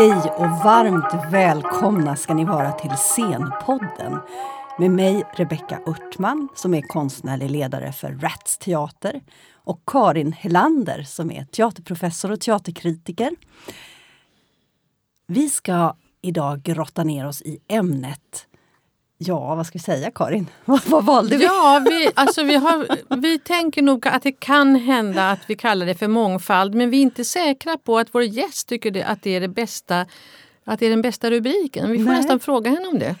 Hej och varmt välkomna ska ni vara till Scenpodden med mig Rebecka Örtman som är konstnärlig ledare för Rats Teater och Karin Helander som är teaterprofessor och teaterkritiker. Vi ska idag grotta ner oss i ämnet Ja, vad ska vi säga Karin? vad valde vi? Ja, vi, alltså vi, har, vi tänker nog att det kan hända att vi kallar det för mångfald men vi är inte säkra på att vår gäst tycker det, att, det är det bästa, att det är den bästa rubriken. Vi får Nej. nästan fråga henne om det.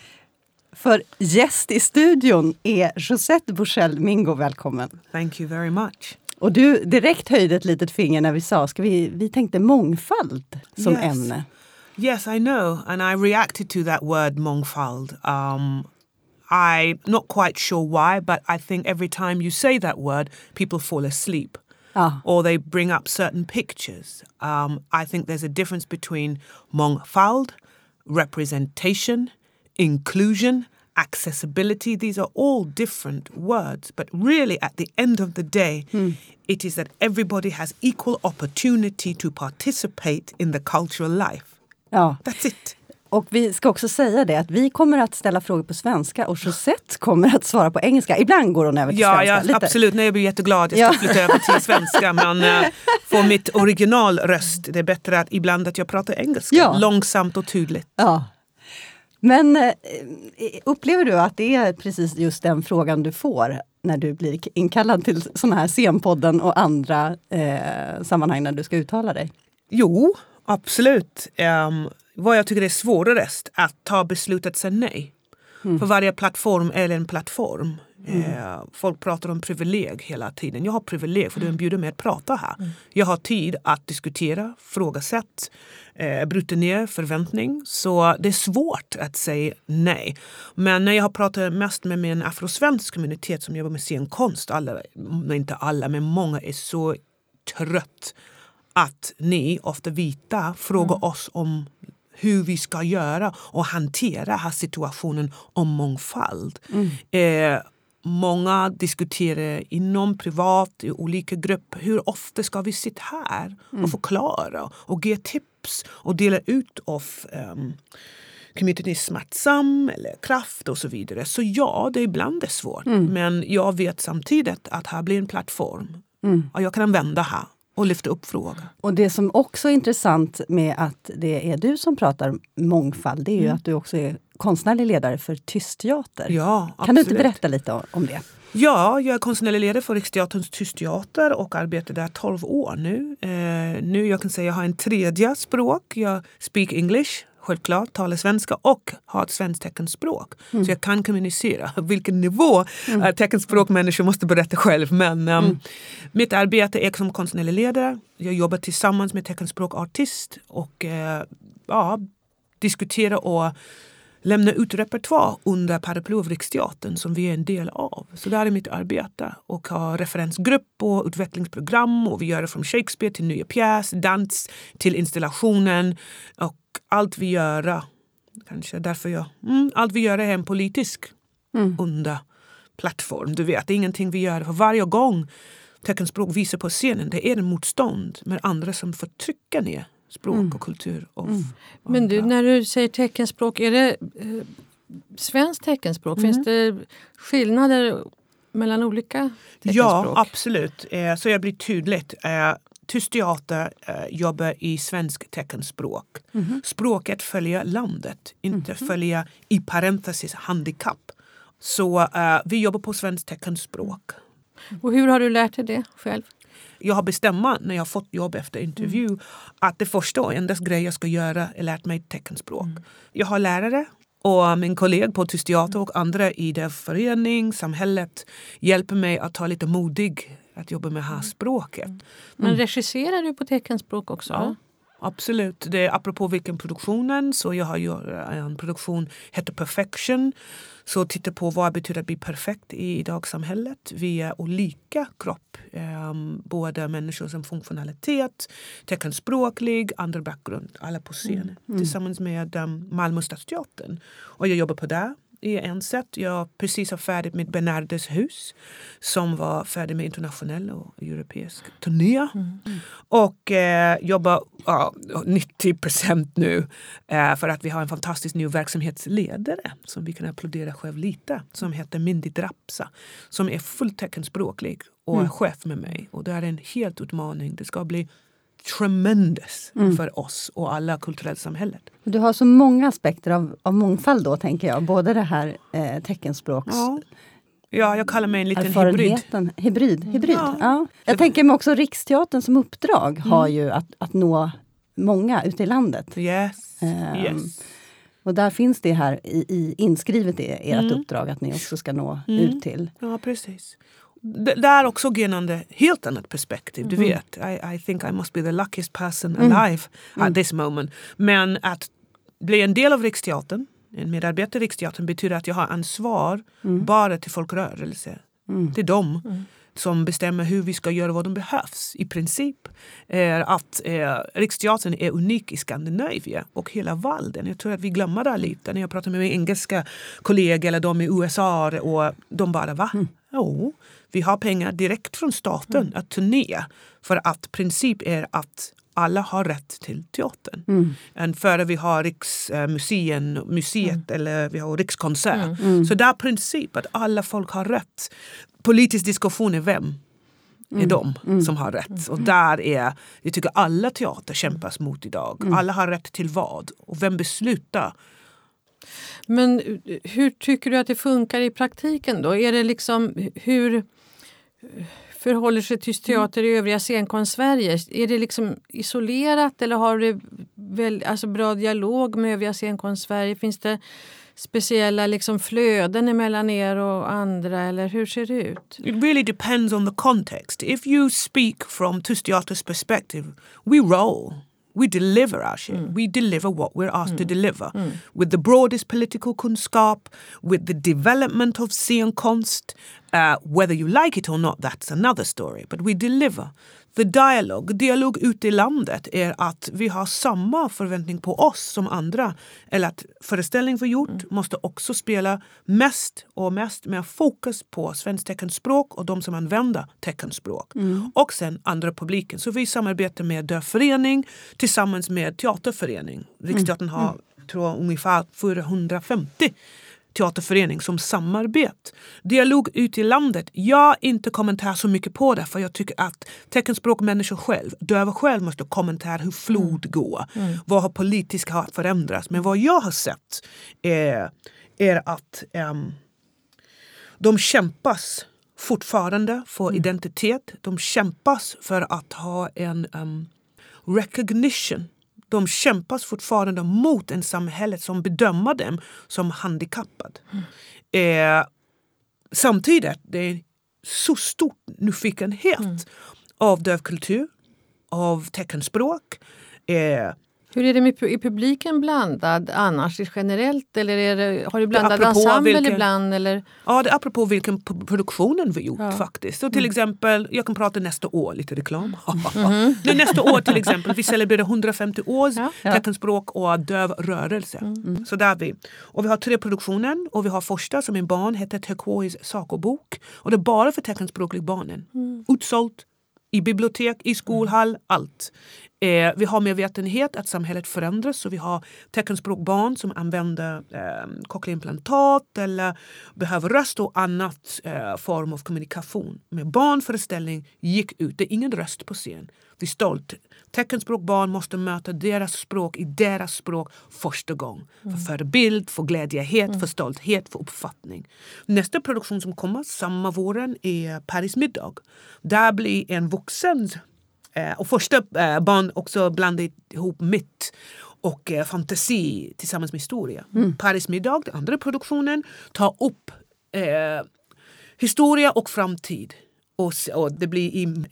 För gäst i studion är Josette Bursell Mingo. Välkommen! Thank you very much. Och du direkt höjde ett litet finger när vi sa ska vi, vi tänkte mångfald som yes. ämne. Yes, I know. And I reacted to that word mångfald. Um, I'm not quite sure why, but I think every time you say that word, people fall asleep. Oh. Or they bring up certain pictures. Um, I think there's a difference between mångfald, representation, inclusion, accessibility. These are all different words, but really at the end of the day, hmm. it is that everybody has equal opportunity to participate in the cultural life. Ja. That's it. Och vi ska också säga det att vi kommer att ställa frågor på svenska och Josette kommer att svara på engelska. Ibland går hon över till ja, svenska. Ja, lite. absolut. Nej, jag blir jätteglad. Jag ska ja. flytta över till svenska. Men äh, få mitt originalröst. Det är bättre att ibland att jag pratar engelska. Ja. Långsamt och tydligt. Ja. Men äh, upplever du att det är precis just den frågan du får när du blir inkallad till sådana här scenpodden och andra äh, sammanhang när du ska uttala dig? Jo, absolut. Um, vad jag tycker är svårast att ta beslutet att säga nej. Mm. För varje plattform är en plattform. Mm. Eh, folk pratar om privileg hela tiden. Jag har privileg för du bjuder mig att prata här. Mm. Jag har tid att diskutera, frågasätt, eh, bryta ner förväntning. Så det är svårt att säga nej. Men när jag har pratat mest med min afrosvensk kommunitet som jobbar med scenkonst, alla, inte alla men många är så trött att ni, ofta vita, frågar mm. oss om hur vi ska göra och hantera här situationen om mångfald. Mm. Eh, många diskuterar inom privat, i olika grupper, hur ofta ska vi sitta här mm. och förklara och ge tips och dela ut av um, communityn är smärtsam eller kraft och så vidare. Så ja, det är ibland är svårt. Mm. Men jag vet samtidigt att här blir en plattform mm. och jag kan använda här och lyfta upp frågan. Och det som också är intressant med att det är du som pratar mångfald, det är ju mm. att du också är konstnärlig ledare för Tystteater. Ja, absolut. Kan du inte berätta lite om det? Ja, jag är konstnärlig ledare för Riksteaterns Tystteater och arbetar där 12 år nu. Eh, nu jag kan säga jag har en tredje språk. Jag speak English självklart talar svenska och har ett svenskt teckenspråk. Mm. Så jag kan kommunicera. Vilken nivå mm. teckenspråkmänniskor måste berätta själv. Men um, mm. mitt arbete är som konstnärlig ledare. Jag jobbar tillsammans med teckenspråkartist och uh, ja, diskuterar och lämna ut repertoar under paraply av Riksteatern som vi är en del av. Så det är mitt arbete. Och ha referensgrupp och utvecklingsprogram och vi gör det från Shakespeare till nya pjäs, dans till installationen och allt vi gör, kanske därför jag, mm, allt vi gör är en politisk mm. under plattform. Du vet, det är ingenting vi gör för varje gång teckenspråk visar på scenen, det är en motstånd med andra som förtrycker ner språk mm. och kultur. Och mm. Men du, när du säger teckenspråk, är det eh, svenskt teckenspråk? Mm. Finns det skillnader mellan olika teckenspråk? Ja, absolut. Eh, så jag blir tydligt. Eh, Tyst teater eh, jobbar i svensk teckenspråk. Mm -hmm. Språket följer landet, inte mm -hmm. följer i parentesis handikapp. Så eh, vi jobbar på svenskt teckenspråk. Och hur har du lärt dig det själv? jag har bestämt när jag fått jobb efter intervju mm. att det första och enda grej jag ska göra är lärt mig teckenspråk. Mm. Jag har lärare och min kollega på Tyst Teater och andra i det förening, samhället hjälper mig att ta lite modig att jobba med det här mm. språket. Mm. Men regisserar du på teckenspråk också? Ja. Absolut. Det är apropå vilken produktionen. Så jag har gjort en produktion heter Perfection. Så titta på vad det betyder att bli perfekt i dagssamhället. Vi är olika kropp. Um, både människor som funktionalitet, teckenspråklig, andra bakgrund. Alla på scen. Mm. Mm. Tillsammans med um, Malmö stadsteatern. Och jag jobbar på det i en sätt. Jag precis har färdigt med Bernardes hus som var färdig med internationell och europeisk turné. Mm. Och eh, jobbar ja, 90 procent nu eh, för att vi har en fantastisk ny verksamhetsledare som vi kan applådera själv lite som heter Mindy Drapsa som är fullt teckenspråklig och är chef med mig. Och det är en helt utmaning. Det ska bli tremendous för oss och alla samhället. Du har så många aspekter av, av mångfald då, tänker jag. Både det här eh, teckenspråks... Ja. ja, jag kallar mig en liten hybrid. Hybrid. hybrid. Ja. Ja. Jag tänker mig också Riksteatern som uppdrag har ju att, att nå många ute i landet. Yes, Ehm, yes. Och där finns det här i, i inskrivet i ert uppdrag att ni också ska nå ut till. Ja, precis. D- där också genande helt annat perspektiv. Du vet, I, I think I must be the luckiest person alive at this moment. Men att bli en del av Riksteatern, en medarbetare i Riksteatern betyder att jag har ansvar bara till folkrörelse. Det är de som bestämmer hur vi ska göra vad de behövs. I princip är att eh, Riksteatern är unik i Skandinavien och hela världen. Jag tror att vi glömmer det lite när jag pratar med mina engelska kollegor eller de i USA och de bara va? Jo, vi har pengar direkt från staten att turné för att princip är att alla har rätt till teatern. Än före vi har Riksmuseet museet eller vi har Rikskonsert. Så det är princip att alla folk har rätt. Politisk diskussion är vem? är de som har rätt. Och där är, jag tycker alla teater kämpas mot idag. Alla har rätt till vad? Och vem beslutar? Men eh, hur tycker du att det funkar i praktiken då? Är det liksom hur eh, förhåller sig tyst teater i övriga scenkonst-Sverige? Är det liksom isolerat eller har du väl, alltså bra dialog med övriga scenkonst-Sverige? Finns det speciella liksom flöden emellan er och andra eller hur ser det ut? It really depends on the context. If you speak from Tustiata's perspective, we roll. We deliver our shit. Mm. We deliver what we're asked to mm. deliver. Mm. With the broadest political kunskap, with the development of scenkonst. Uh, whether you like it or not, that's another story. But we deliver. The dialogue, dialog ute i landet är att vi har samma förväntning på oss som andra. Eller att föreställning vi gjort måste också spela mest och mest med fokus på svenskt teckenspråk och de som använder teckenspråk. Och sen andra publiken. Så vi samarbetar med Dövförening tillsammans med Teaterförening. Riksteatern har tror jag, ungefär 450 teaterförening som samarbete. Dialog ute i landet. Jag inte kommenterar så mycket på det för jag tycker att teckenspråkmänniskor själv, döva själv måste kommentera hur flod går. Vad har politiskt har förändrats. Men vad jag har sett är, är att ehm, de kämpas fortfarande för identitet. De kämpas för att ha en um, recognition. De kämpas fortfarande mot en samhälle som bedömer dem som handikappad. Eh, samtidigt det är så stor nyfikenhet av dövkultur, av teckenspråk. Eh, Hur är det med är publiken blandad annars generellt eller är det, har du blandad ensemble vilken- ibland? Eller? Ja, det är apropå vilken produktionen vi gjort Ja. faktiskt. Så till exempel, jag kan prata nästa år, lite reklam. Nu, nästa år till exempel, vi celebrerar 150 års Ja. teckenspråk och döv rörelse. Så där är vi. Och vi har tre produktioner och vi har första som är barn, heter Turquoise sakobok. Och det är bara för teckenspråkliga barnen. Utsålt i bibliotek, i skolhall, allt. Eh, vi har medvetenhet att samhället förändras så vi har teckenspråkbarn som använder eh, cochleaimplantat eller behöver röst och annat eh, form av kommunikation. Med barnföreställning gick ut, det är ingen röst på scen. Vi är stolt. Teckenspråkbarn måste möta deras språk i deras språk första gången. För förebild, för glädjehet, för stolthet, för uppfattning. Nästa produktion som kommer samma våren är Paris middag. Där blir en vuxen och första eh, barn också blandade ihop mitt och eh, fantasi tillsammans med historia. Paris middag, den andra produktionen, tar upp eh, historia och framtid. Och, och det blir i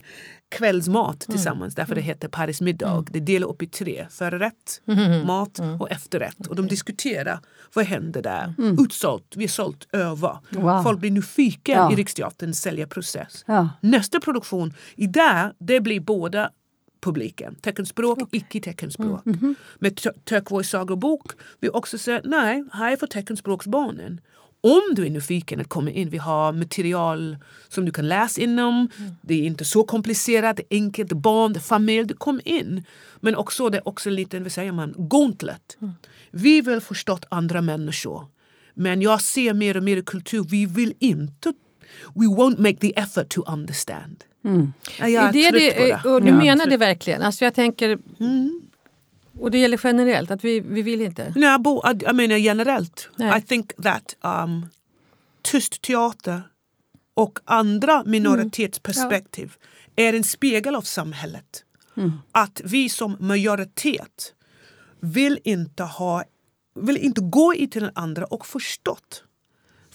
kvällsmat tillsammans därför det heter Paris middag. Det delar upp i tre. Förrätt, mat och efterrätt. Och de diskuterar vad händer där. Utsålt, vi är sålt över. Wow. Folk blir nyfikna Ja. i Riksteaterns säljarprocess. Ja. Nästa produktion, i där, det blir båda publiken. Teckenspråk, icke-teckenspråk. Med Tur- Turquoise sagobok, vi också säger nej, här är för teckenspråksbarnen. Om du är nyfiken att komma in, vi har material som du kan läsa inom. Det är inte så komplicerat, enkelt, barn, familj. Kom in. Men också det är också lite, vad säger man, gauntlet. Vi vill förstå andra människor. Men jag ser mer och mer i kultur, vi vill inte, we won't make the effort to understand. Jag är det trött på det, och du Ja. menar det verkligen? Alltså jag tänker, och det gäller generellt, att vi, vi vill inte? Nej, bo, jag, jag menar generellt. Nej. I think that um, tyst teater och andra minoritetsperspektiv är en spegel av samhället. Att vi som majoritet vill inte, ha, vill inte gå i till den andra och förstått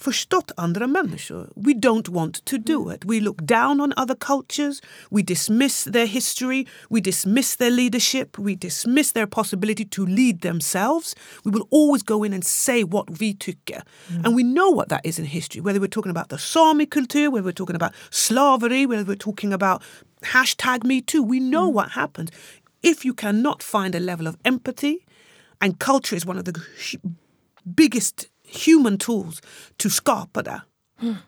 förstått andra människor. We don't want to do mm. it. We look down on other cultures. We dismiss their history. We dismiss their leadership. We dismiss their possibility to lead themselves. We will always go in and say what we tycker. Mm. And we know what that is in history, whether we're talking about the Sami culture, whether we're talking about slavery, whether we're talking about hashtag me too. We know mm. what happened. If you cannot find a level of empathy, and culture is one of the biggest human tools to skapa det.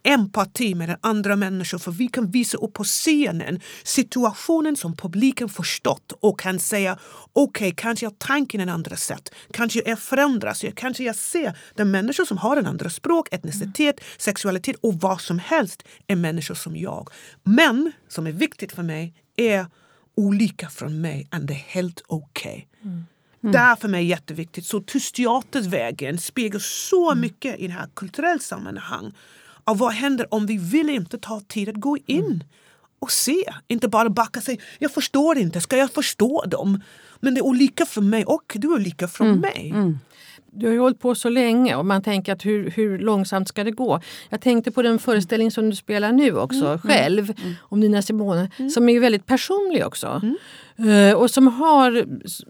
Empati med den andra människor för vi kan visa upp på scenen situationen som publiken förstått och kan säga okej, kanske jag tänker en andra sätt, kanske jag förändras, kanske jag ser den människor som har en andra språk, etnicitet, sexualitet och vad som helst är människor som jag. Men, som är viktigt för mig, är olika från mig och det är helt okej. Det är för mig jätteviktigt. Så Tysteatersvägen speglar så mycket i det här kulturella sammanhang. Av vad händer om vi vill inte ta tid att gå in och se. Inte bara backa och säga jag förstår inte, ska jag förstå dem? Men det är olika för mig och du är olika från mig. Du har ju hållit på så länge och man tänker att hur, hur långsamt ska det gå? Jag tänkte på den föreställning som du spelar nu också själv om Nina Simone som är väldigt personlig också. Eh, och som, har,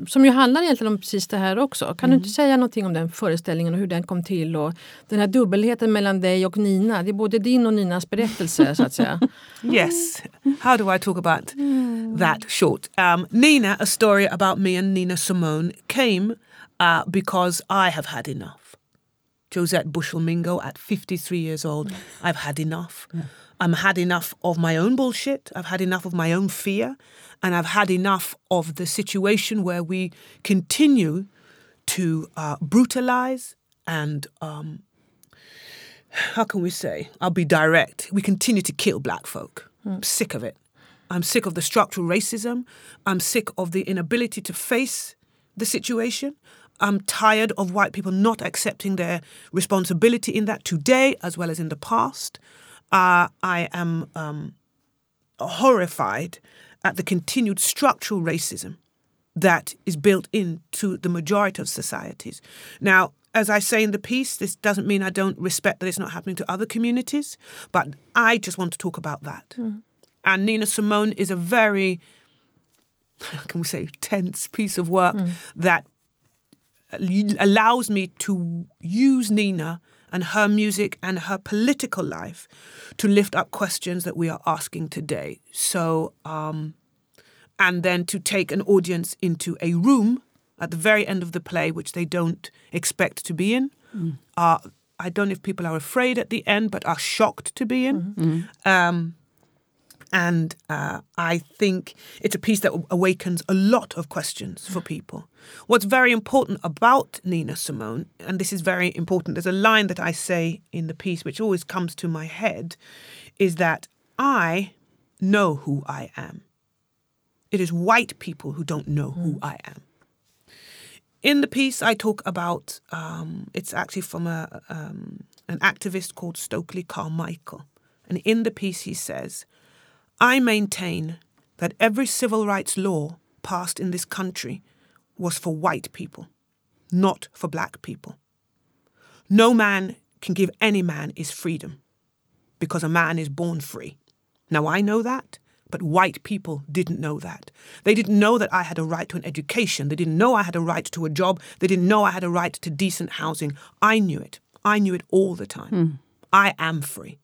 som ju handlar egentligen om precis det här också. Kan du inte säga någonting om den föreställningen och hur den kom till och den här dubbelheten mellan dig och Nina. Det är både din och Ninas berättelse så att säga. Yes. How do I talk about that short? Um, Nina, a story about me and Nina Simone came uh, because I have had enough. Josette Bushell Mingo at 53 years old, I've had enough. I'm had enough of my own bullshit. I've had enough of my own fear. And I've had enough of the situation where we continue to uh, brutalize and um, how can we say? I'll be direct. We continue to kill black folk. I'm sick of it. I'm sick of the structural racism. I'm sick of the inability to face the situation. I'm tired of white people not accepting their responsibility in that today as well as in the past. Uh, I am um, horrified at the continued structural racism that is built into the majority of societies. Now, as I say in the piece, this doesn't mean I don't respect that it's not happening to other communities, but I just want to talk about that. And Nina Simone is a very, can we say, tense piece of work that allows me to use Nina and her music and her political life to lift up questions that we are asking today. So, um, and then to take an audience into a room at the very end of the play, which they don't expect to be in. Uh, I don't know if people are afraid at the end, but are shocked to be in. Um, and uh, I think it's a piece that awakens a lot of questions for people. What's very important about Nina Simone, and this is very important, there's a line that I say in the piece which always comes to my head, is that I know who I am. It is white people who don't know who I am. In the piece, I talk about um, it's actually from a um, an activist called Stokely Carmichael, and in the piece he says, "I maintain that every civil rights law passed in this country was for white people, not for black people. No man can give any man his freedom, because a man is born free. Now I know that." But white people didn't know that. They didn't know that I had a right to an education. They didn't know I had a right to a job. They didn't know I had a right to decent housing. I knew it. I knew it all the time. Hmm. I am free.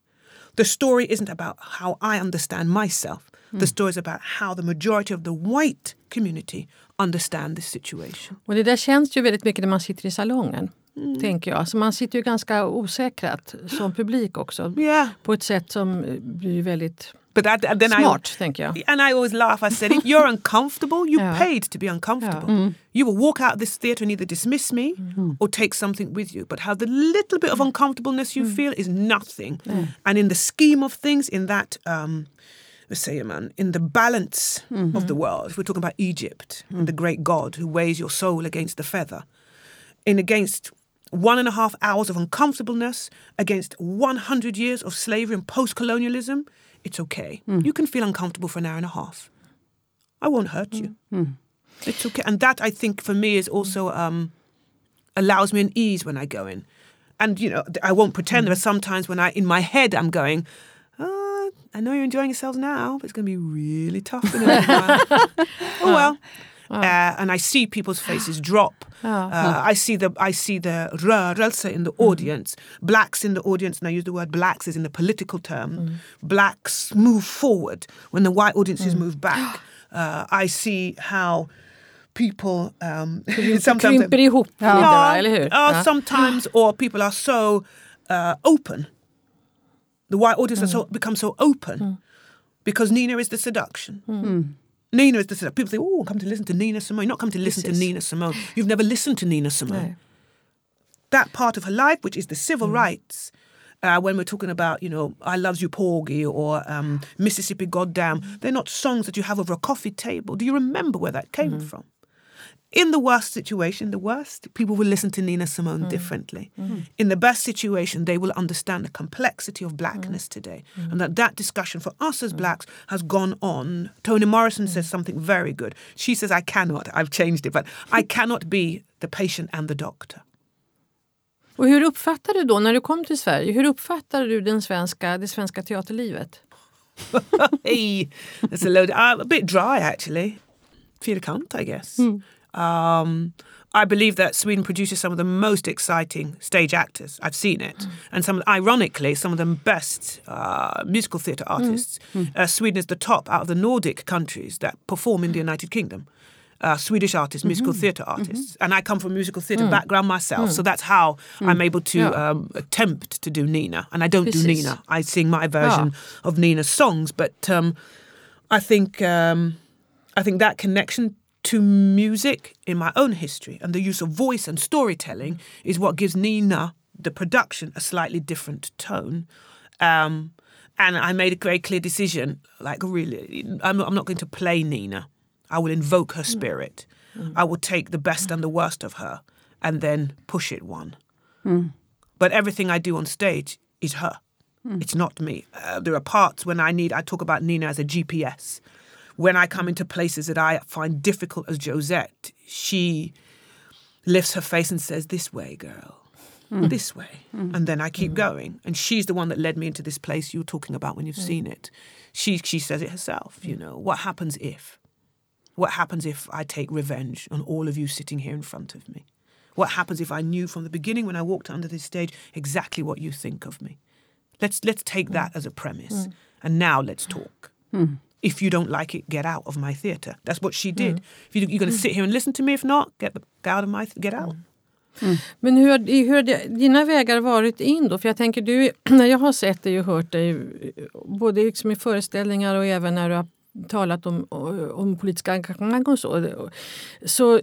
The story isn't about how I understand myself. The hmm. story is about how the majority of the white community understand this situation. Och det där känns ju väldigt mycket när man sitter i salongen. Mm. Tänker jag. Så man sitter ju ganska osäkrat som publik också. Yeah. På ett sätt som blir väldigt But that, then smart, I, tänker jag. And I always laugh. I said, if you're uncomfortable, you Yeah. paid to be uncomfortable. Mm. You will walk out of this theatre and either dismiss me mm. or take something with you. But how the little bit of mm. uncomfortableness you feel is nothing. And in the scheme of things, in that, um, let's say, man, in the balance mm-hmm. of the world, if we're talking about Egypt, and the great God who weighs your soul against the feather, in against one and a half hours of uncomfortableness against 100 years of slavery and post colonialism, it's okay. Hmm. You can feel uncomfortable for an hour and a half. I won't hurt you. Hmm. Hmm. It's okay. And that, I think, for me, is also um, allows me an ease when I go in. And, you know, I won't pretend there are some times when I, in my head, I'm going, oh, I know you're enjoying yourselves now, but it's going to be really tough in a little while. Oh. Uh, and I see people's faces drop. Uh, I see the I see the rörelse in the audience, blacks in the audience, and I use the word blacks as in the political term. Blacks move forward when the white audiences move back. Uh, I see how people um, sometimes Krymper ihop lite, va? eller hur? Ja. sometimes, or people are so uh, open. The white audience has so, become so open because Nina is the seduction. Nina is the seduction. People say, "Oh, come to listen to Nina Simone." You're not come to listen to is- Nina Simone. You've never listened to Nina Simone. Nej. That part of her life, which is the civil rights. Uh, when we're talking about, you know, I Loves You Porgy or um, Mississippi Goddam, they're not songs that you have over a coffee table. Do you remember where that came from? In the worst situation, the worst, people will listen to Nina Simone mm. differently. Mm. Mm. In the best situation, they will understand the complexity of blackness today. And that that discussion for us as blacks has gone on. Toni Morrison says something very good. She says, I cannot, I've changed it, but I cannot be the patient and the doctor. Och hur uppfattar du då, när du kom till Sverige, hur uppfattar du den svenska, det svenska teaterlivet? hey, that's a load. I'm a bit dry actually. Cunt, I guess. Um, I believe that Sweden produces some of the most exciting stage actors. I've seen it, and some, ironically, some of the best uh, musical theatre artists. Uh, Sweden is the top out of the Nordic countries that perform in the United Kingdom. Uh, Swedish artists, musical theatre artists, and I come from a musical theatre background myself, so that's how I'm able to Yeah. um, attempt to do Nina, and I don't do Precis. Nina. I sing my version of Nina's songs, but um, I think um, I think that connection to music in my own history and the use of voice and storytelling is what gives Nina the production a slightly different tone. Um, and I made a very clear decision, like really, I'm not, I'm not going to play Nina. I will invoke her spirit. I will take the best and the worst of her and then push it one. But everything I do on stage is her. It's not me. Uh, there are parts when I need, I talk about Nina as a GPS. When I come into places that I find difficult as Josette, she lifts her face and says, This way, girl. Hmm. This way. Hmm. And then I keep hmm. going. And she's the one that led me into this place you're talking about when you've seen it. She, she says it herself, you know. What happens if? What happens if I take revenge on all of you sitting here in front of me? What happens if I knew from the beginning when I walked under this stage exactly what you think of me? Let's let's take that as a premise. And now let's talk. If you don't like it, get out of my theatre. That's what she did. If you, you're going to sit here and listen to me, if not, get, the, get out of my get out. Men hur, hur har dina vägar varit in då? För jag tänker, du, när jag har sett dig och hört dig, både liksom i föreställningar och även när du har talat om, om politiska engagemang och så, så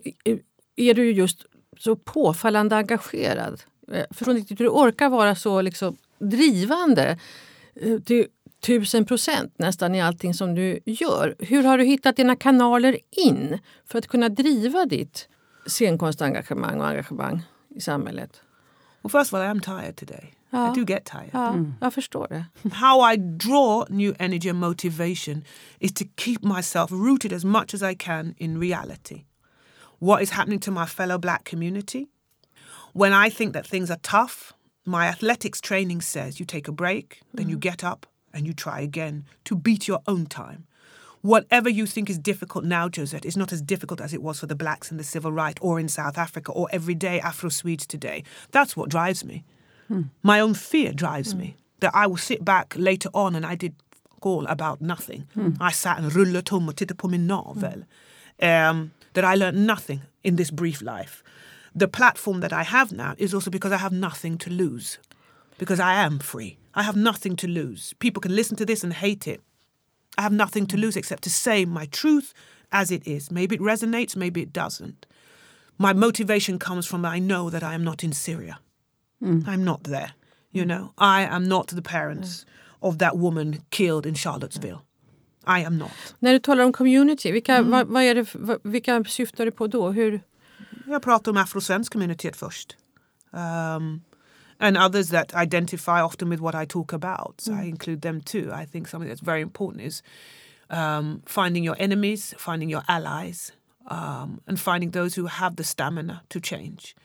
är du ju just så påfallande engagerad. Jag förstår inte riktigt hur du orkar vara så liksom drivande eh, till tusen procent nästan i allting som du gör. Hur har du hittat dina kanaler in för att kunna driva ditt scenkонstengagemang och engagemang i samhället? Well, first of all, I am tired today. Ja. I do get tired. Ja, jag förstår det. How I draw new energy and motivation is to keep myself rooted as much as I can in reality. What is happening to my fellow black community? When I think that things are tough, my athletics training says you take a break, then you get up and you try again to beat your own time. Whatever you think is difficult now, Josette, is not as difficult as it was for the blacks in the civil right or in South Africa or everyday Afro Swedes today. That's what drives me. My own fear drives me. that I will sit back later on and I did all about nothing. I sat and rullade tom och tittade på min navel. Um, that I learned nothing in this brief life. The platform that I have now is also because I have nothing to lose. Because I am free. I have nothing to lose. People can listen to this and hate it. I have nothing to lose except to say my truth as it is. Maybe it resonates, maybe it doesn't. My motivation comes from I know that I am not in Syria. I'm not there. You know, I am not the parents of that woman killed in Charlottesville. I am not. När du talar om community, vilka, vad, vad är det, vad, vilka syftar du på då? Hur, Jag pratar om afrosvensk communityet först. Um, and others that identify often with what I talk about. So I include them too. I think something that's very important is um, finding your enemies, finding your allies, um, and finding those who have the stamina to change.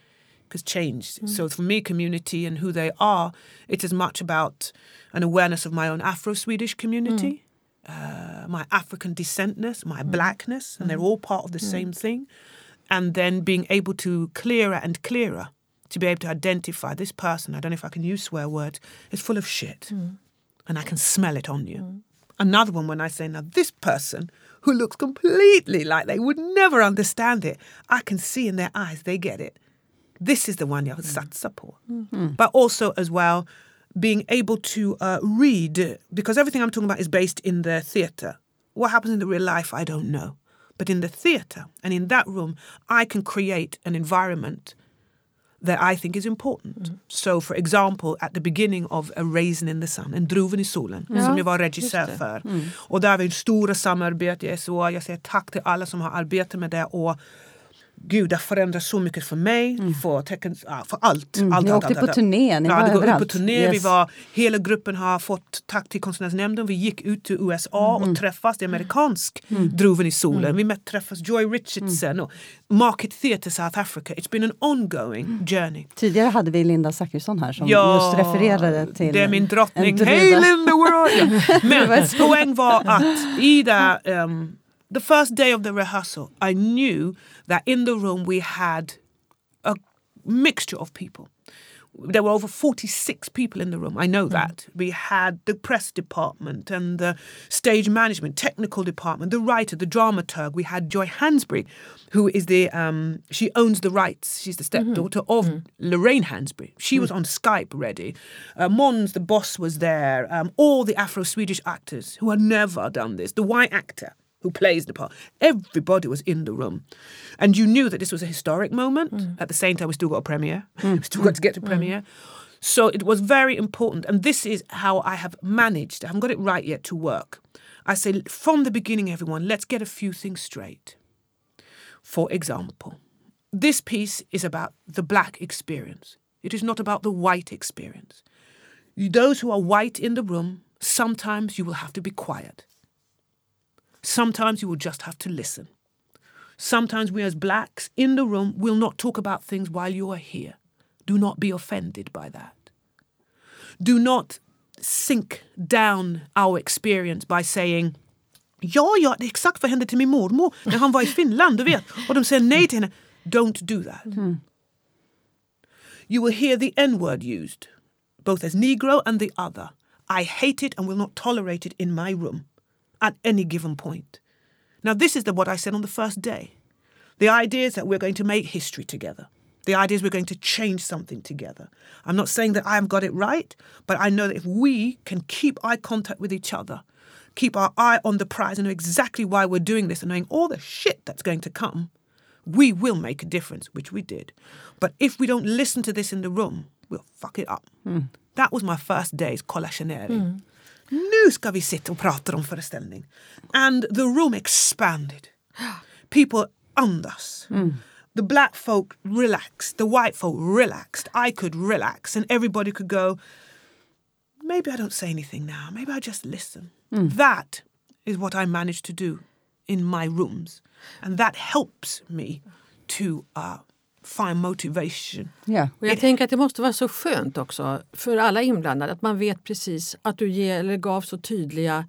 Because change. So for me, community and who they are, it's as much about an awareness of my own Afro Swedish community. Uh, my African descentness, my blackness, and they're all part of the same thing. And then being able to clearer and clearer to be able to identify this person, I don't know if I can use swear words, is full of shit. Mm. And I can smell it on you. Mm. Another one when I say, now this person who looks completely like they would never understand it, I can see in their eyes they get it. This is the one jag vill satsa på. But also as well, being able to uh, read, because everything I'm talking about is based in the theatre. What happens in the real life, I don't know. But in the theatre and in that room, I can create an environment that I think is important. So for example, at the beginning of A Raisin in the Sun, En druven i solen, Ja, som jag var regissör för. Och där har vi stora samarbete i SOA. Jag säger tack till alla som har arbetat med det. Och Gud, det har förändrat så mycket för mig, för, tecken, ja, för allt. Mm, allt, ni allt, åkte allt, på turné, ni ja, var ut på överallt. turné. Vi Yes. var, hela gruppen har fått tack till Konstnärsnämnden. Vi gick ut till USA Mm. och träffas. Det är amerikansk Druven i solen. Vi met, träffas Joy Richardson Mm. och Market Theatre South Africa. It's been an ongoing journey. Tidigare hade vi Linda Zachrisson här som just refererade till det är min drottning. Hej Linda, where are you? Men poäng var att i det, um, the first day of the rehearsal I knew that in the room we had a mixture of people. There were over 46 people in the room. I know that. We had the press department and the stage management, technical department, the writer, the dramaturg. We had Joy Hansberry, who is the, um, she owns the rights. She's the stepdaughter of Lorraine Hansberry. She was on Skype ready. Uh, Mons, the boss, was there. Um, all the Afro Swedish actors who had never done this. The white actor who plays the part. Everybody was in the room. And you knew that this was a historic moment. Mm. At the same time, we still got a premiere. Mm. we still got to get to mm. premiere. So it was very important. And this is how I have managed, I haven't got it right yet, to work. I say, from the beginning, everyone, let's get a few things straight. For example, this piece is about the black experience. It is not about the white experience. Those who are white in the room, sometimes you will have to be quiet. Sometimes you will just have to listen. Sometimes we, as blacks in the room, will not talk about things while you are here. Do not be offended by that. Do not sink down our experience by saying Ja, ja, det är exakt vad hände till min mormor när han var i Finland, du vet. Och de säger nej till henne. Don't do that. You will hear the N-word used, both as Negro and the other. I hate it and will not tolerate it in my room at any given point. Now, this is the, what I said on the first day. The idea is that we're going to make history together. The idea is we're going to change something together. I'm not saying that I've got it right, but I know that if we can keep eye contact with each other, keep our eye on the prize and know exactly why we're doing this and knowing all the shit that's going to come, we will make a difference, which we did. But if we don't listen to this in the room, we'll fuck it up. Hmm. That was my first day's collationering. Nu ska vi sitta och prata om föreställning. And the room expanded. People andas. The black folk relaxed. The white folk relaxed. I could relax. And everybody could go, maybe I don't say anything now. Maybe I just listen. That is what I managed to do in my rooms. And that helps me to uh, find motivation. Ja. Och jag tänker att det måste vara så skönt också för alla inblandade att man vet precis att du ger, eller gav så tydliga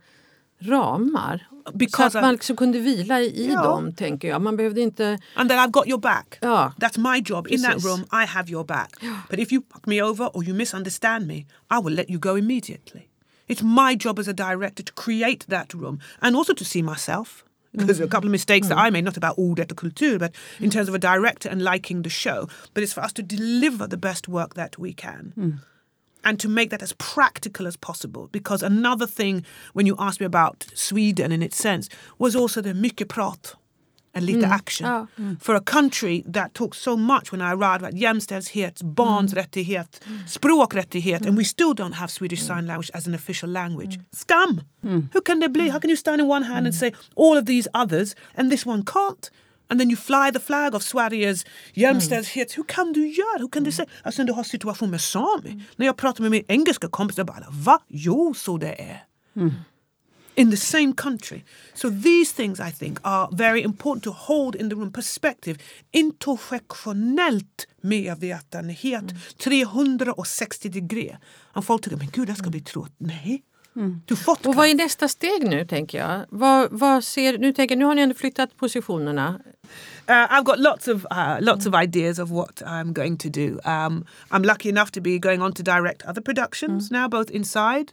ramar. Because så att man I- liksom kunde vila i Ja. dem, tänker jag. Man behövde inte... And that I've got your back. Ja. That's my job. In that Precis. room, I have your back. But if you fuck me over or you misunderstand me, I will let you go immediately. It's my job as a director to create that room and also to see myself. Because a couple of mistakes that I mm. made, not about ordet och kultur, but in terms of a director and liking the show. But it's for us to deliver the best work that we can. Mm. and to make that as practical as possible. Because another thing, when you asked me about Sweden in its sense, was also the mycket prat and lite action. Ja. For a country that talks so much when I arrived about jämställdhet, barns rättighet, språkrättighet, and we still don't have Swedish Sign Language as an official language. Scum! Who can there be? How can you stand in one hand and say all of these others and this one can't? And then you fly the flag of Sveriges jämställdhet. Hur kan du göra? Hur kan du säga? Alltså du har situation med sami. När jag pratar med min engelska kompis, jag bara va? Jo, så det är. In the same country. So these things I think are very important to hold in the room. Perspective. Intersektionellt medvetenhet. 360 degree. Och folk tycker, men gud, det ska bli tråkigt. Nej. Du fått Och vad är nästa steg nu, tänker jag? Vad, vad ser, nu, tänker, nu har ni ändå flyttat positionerna. Uh, I've got lots of uh, lots of ideas of what I'm going to do. Um, I'm lucky enough to be going on to direct other productions now, both inside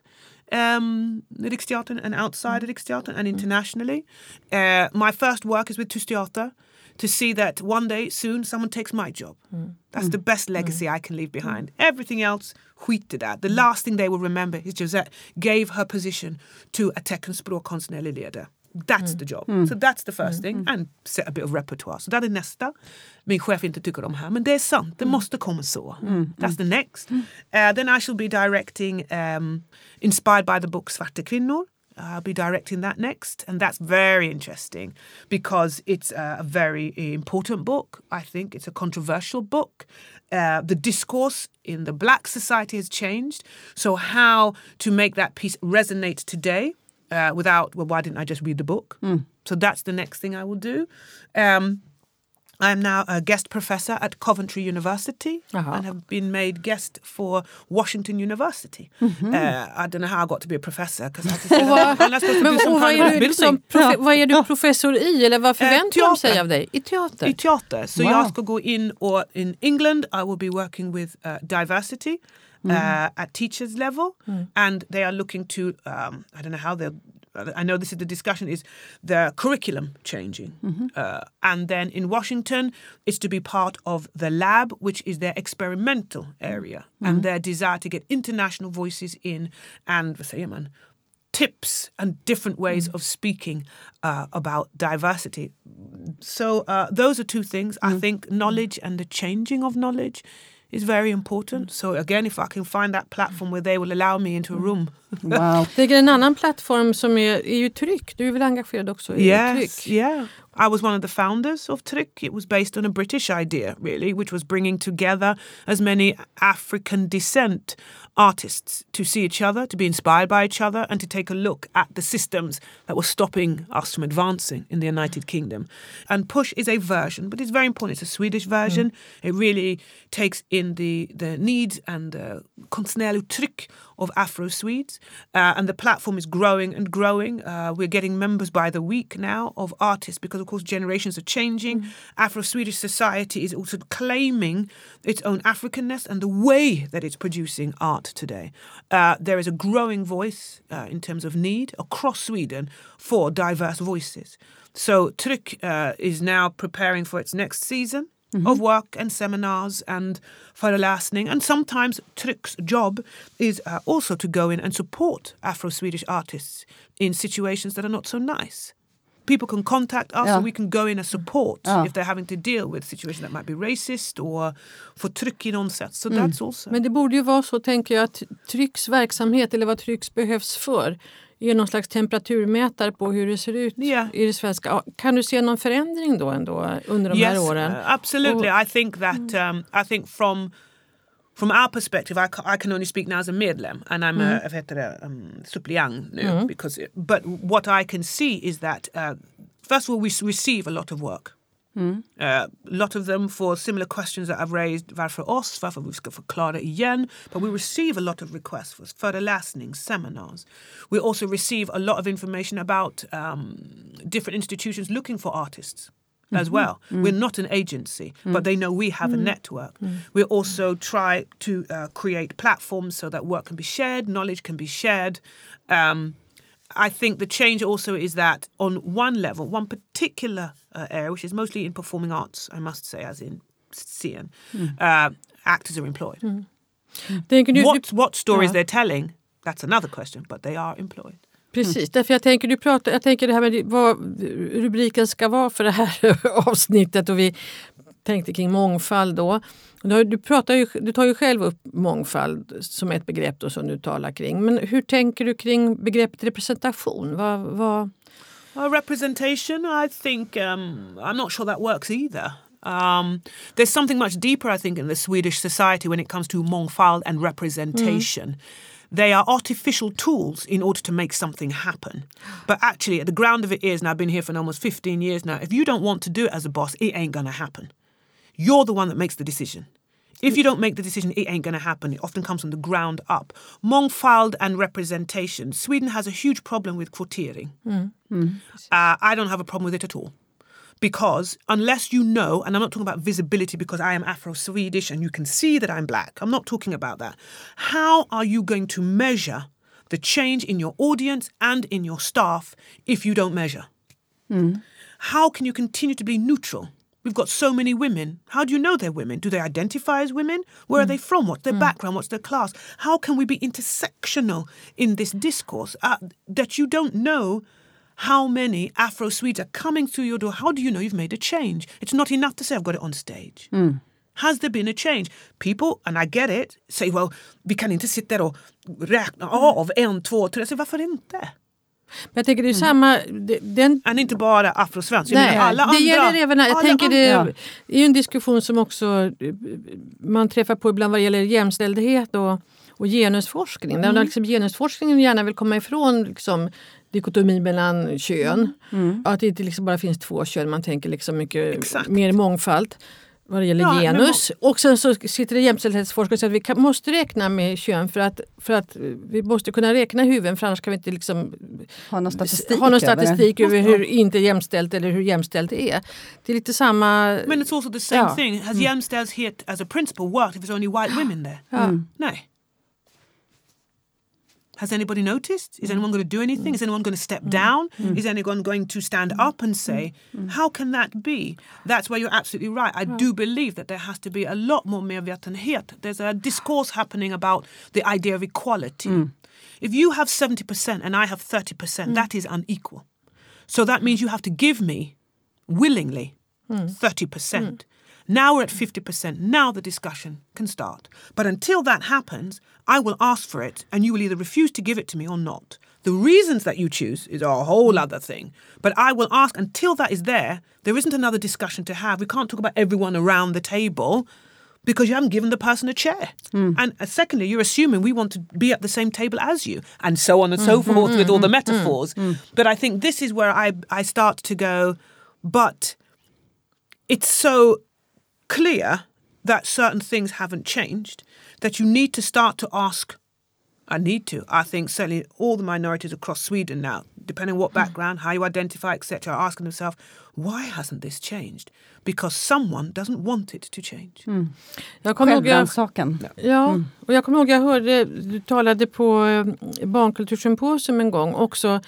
um, Riksteatern mm. and outside Riksteatern and internationally. Uh, my first work is with Tysteater to see that one day soon someone takes my job. Mm. That's the mm. best legacy I can leave behind. Everything else, skit that. The last thing they will remember is Josette gave her position to a teckenspråkkonstnärlig ledare. That's mm. the job. Mm. So that's the first mm, thing. And set a bit of repertoire. Så det är nästa. Min chef inte tycker om här, men det är sant. Det måste komma så. That's the next. Uh, then I shall be directing um, inspired by the book Svarta kvinnor. I'll be directing that next, and that's very interesting because it's a, a very important book. I think it's a controversial book. Uh, the discourse in the black society has changed. So, how to make that piece resonate today uh, without, well, why didn't I just read the book? So, that's the next thing I will do. Um, I am now a guest professor at Coventry University Aha. and have been made guest for Washington University. Uh, I don't know how I got to be a professor because I had to say that I'm not supposed to Men do some vad, kind of är du liksom, utbildning. profe, vad är du professor i? Eller vad förväntar de sig av dig? I teater? I teater. Så Wow. jag ska gå in och in England I will be working with uh, diversity uh, at teachers level and they are looking to um, I don't know how they'll I know this is the discussion is the curriculum changing. Uh, and then in Washington, it's to be part of the lab, which is their experimental area, and their desire to get international voices in and säger man, tips and different ways of speaking uh, about diversity. So uh, those are two things. I think knowledge and the changing of knowledge is very important. So again, if I can find that platform where they will allow me into a room. Wow. Det är en annan plattform som är, är ju tryck. Du är väl engagerad också i yes, tryck? yeah. I was one of the founders of Tryck. It was based on a British idea, really, which was bringing together as many African descent artists to see each other, to be inspired by each other, and to take a look at the systems that were stopping us from advancing in the United Kingdom. And Push is a version, but it's very important. It's a Swedish version. Mm. It really takes in the, the needs and the konstnärlig tryck of Afro Swedes. Uh, and the platform is growing and growing. Uh, we're getting members by the week now of artists because, of course, generations are changing. Afro Swedish society is also claiming its own Africanness and the way that it's producing art today. Uh, there is a growing voice uh, in terms of need across Sweden for diverse voices. So Tryck uh, is now preparing for its next season of work and seminars and föreläsning. And sometimes Tryck's job is uh, also to go in and support Afro-Swedish artists in situations that are not so nice. People can contact us Ja. and we can go in and support Ja. if they're having to deal with situations that might be racist or for tryck i någon sätt. So that's also... Men det borde ju vara så, tänker jag, att Trycks verksamhet, eller vad Trycks behövs för, är någon slags temperaturmätare på hur det ser ut Ja. i det svenska. Kan du se någon förändring då ändå under de här yes, åren? uh, absolutely. I think that um, I think from from our perspective, I, ca- I can only speak now as a medlem, and I'm a, vad heter det, um, suppleant nu. Because, but what I can see is that uh, first of all, we receive a lot of work. Uh, a lot of them for similar questions that I've raised, varför oss, varför vi ska förklara igen. But we receive a lot of requests for föreläsningar, seminars. We also receive a lot of information about um, different institutions looking for artists as well. We're not an agency, but they know we have a network. We also try to uh, create platforms so that work can be shared, knowledge can be shared. Um, I think the change also is that on one level, one particular uh, area, which is mostly in performing arts, I must say, as in scene, uh, actors are employed. Tänker du, What what stories Ja. they're telling, that's another question, but they are employed. precis, därför jag tänker, du pratar, jag tänker det här med vad rubriken ska vara för det här avsnittet och vi tänkte kring mångfald då. Du, pratar ju, du tar ju själv upp mångfald som ett begrepp då som du talar kring. Men hur tänker du kring begreppet representation? Vad, vad, Uh, representation, I think, um, I'm not sure that works either. Um, there's something much deeper, I think, in the Swedish society when it comes to mångfald and representation. They are artificial tools in order to make something happen. But actually, at the ground of it is, and I've been here for almost 15 years now, if you don't want to do it as a boss, it ain't going to happen. You're the one that makes the decision. If you don't make the decision, it ain't going to happen. It often comes from the ground up. Mångfald and representation. Sweden has a huge problem with quotering. Hmm. Hmm. Uh, I don't have a problem with it at all. Because unless you know, and I'm not talking about visibility because I am Afro Swedish and you can see that I'm black, I'm not talking about that. How are you going to measure the change in your audience and in your staff if you don't measure? Hmm. How can you continue to be neutral? We've got so many women. How do you know they're women? Do they identify as women? Where are mm. they from? What's their mm. background? What's their class? How can we be intersectional in this discourse uh, that you don't know how many Afro Swedes are coming through your door? How do you know you've made a change? It's not enough to say, I've got it on stage. Mm. Has there been a change? People, and I get it, say, well, vi kan inte sitta där och räkna av en, två, tre. Säger, varför inte? Men jag tänker det är samma... det- Den, And inte bara afrosvensk. Nej, alla det andra. gäller även, jag alla tänker det andra. är ju en diskussion som också man träffar på ibland vad det gäller jämställdhet och, och genusforskning. Mm. Där liksom genusforskningen gärna vill komma ifrån liksom, dikotomi mellan kön. Mm. Att det inte liksom bara finns två kön, man tänker liksom mycket Exakt. mer mångfald vad det gäller Ja, men genus. Och sen så sitter det jämställdhetsforskare och säger att vi kan, måste räkna med kön för att, för att vi måste kunna räkna huvuden för annars kan vi inte liksom Har någon statistik, ha någon statistik över hur inte jämställt eller hur jämställt det är. Det är lite samma... Men it's also the same Ja. thing. Has jämställdhet as a principle worked if there's only white women there? No. Has anybody noticed? Is mm. anyone going to do mm. anything? Is anyone going to step mm. down? Is anyone going to stand up and say, how can that be? That's where you're absolutely right. I do believe that there has to be a lot more medvetenhet. There's a discourse happening about the idea of equality. If you have 70% and I have 30%, that is unequal. So that means you have to give me willingly 30%. Now we're at 50%. Now the discussion can start. But until that happens, I will ask for it and you will either refuse to give it to me or not. The reasons that you choose is a whole other thing. But I will ask until that is there, there isn't another discussion to have. We can't talk about everyone around the table because you haven't given the person a chair. Hmm. And uh, secondly, you're assuming we want to be at the same table as you, and so on and so mm-hmm. forth with all the mm-hmm. metaphors. Mm-hmm. Mm. But I think this is where I, I start to go, but it's so clear that certain things haven't changed that you need to start to ask. I need to. I think certainly all the minorities across Sweden now, depending on what hmm. background, how you identify, etc., are asking themselves, why hasn't this changed? Because someone doesn't want it to change. Hmm. Jag kommer ihåg, jag, Självrannsakan. ja, hmm. och jag kommer ihåg jag hörde, du talade på eh, barnkultursymposium en gång också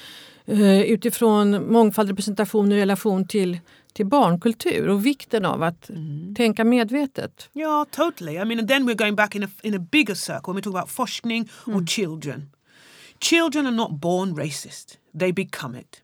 utifrån mångfald representation i relation till, till barnkultur och vikten av att tänka medvetet. Yeah, totally. I mean, then we're going back in a, in a bigger circle when we talk about forskning or children. Children are not born racist, they become it.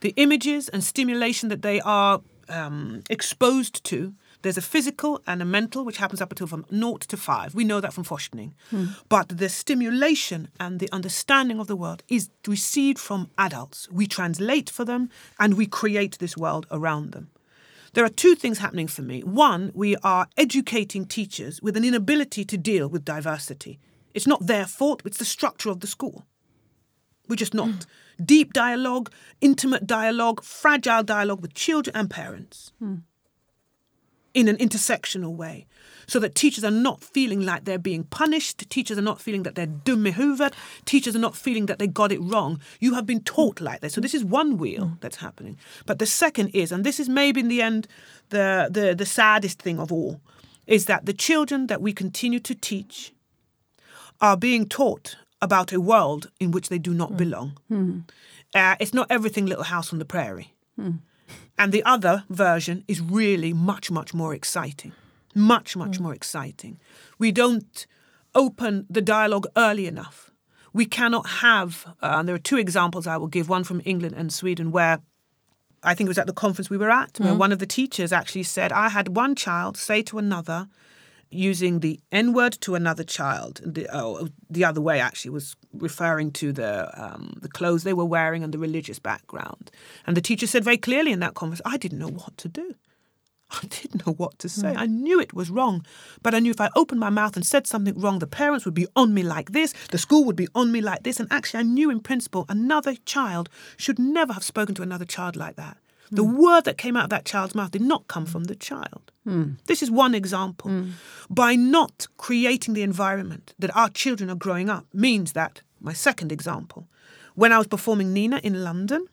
The images and stimulation that they are um, exposed to, there's a physical and a mental, which happens up until from naught to five. We know that from forskning. Hmm. But the stimulation and the understanding of the world is received from adults. We translate for them and we create this world around them. There are two things happening for me. One, we are educating teachers with an inability to deal with diversity. It's not their fault, it's the structure of the school. We're just not. Hmm. Deep dialogue, intimate dialogue, fragile dialogue with children and parents. Hmm. In an intersectional way so that teachers are not feeling like they're being punished, teachers are not feeling that they're dum teachers are not feeling that they got it wrong. You have been taught like this. So this is one wheel that's happening. But the second is, and this is maybe in the end the, the, the saddest thing of all, is that the children that we continue to teach are being taught about a world in which they do not hmm. belong. Hmm. Uh, it's not everything Little House on the Prairie. Hmm. And the other version is really much, much more exciting. Much, much more exciting. We don't open the dialogue early enough. We cannot have, uh, and there are two examples I will give one from England and Sweden, where I think it was at the conference we were at, where one of the teachers actually said, I had one child say to another, using the N word to another child. The, oh, the other way actually was referring to the um, the clothes they were wearing and the religious background. And the teacher said very clearly in that conference, I didn't know what to do. I didn't know what to say. I knew it was wrong, but I knew if I opened my mouth and said something wrong, the parents would be on me like this, the school would be on me like this. And actually, I knew in principle another child should never have spoken to another child like that. The hmm. word that came out of that child's mouth did not come from the child. Hmm. This is one example. Hmm. By not creating the environment that our children are growing up, means that, my second example, when I was performing Nina in London,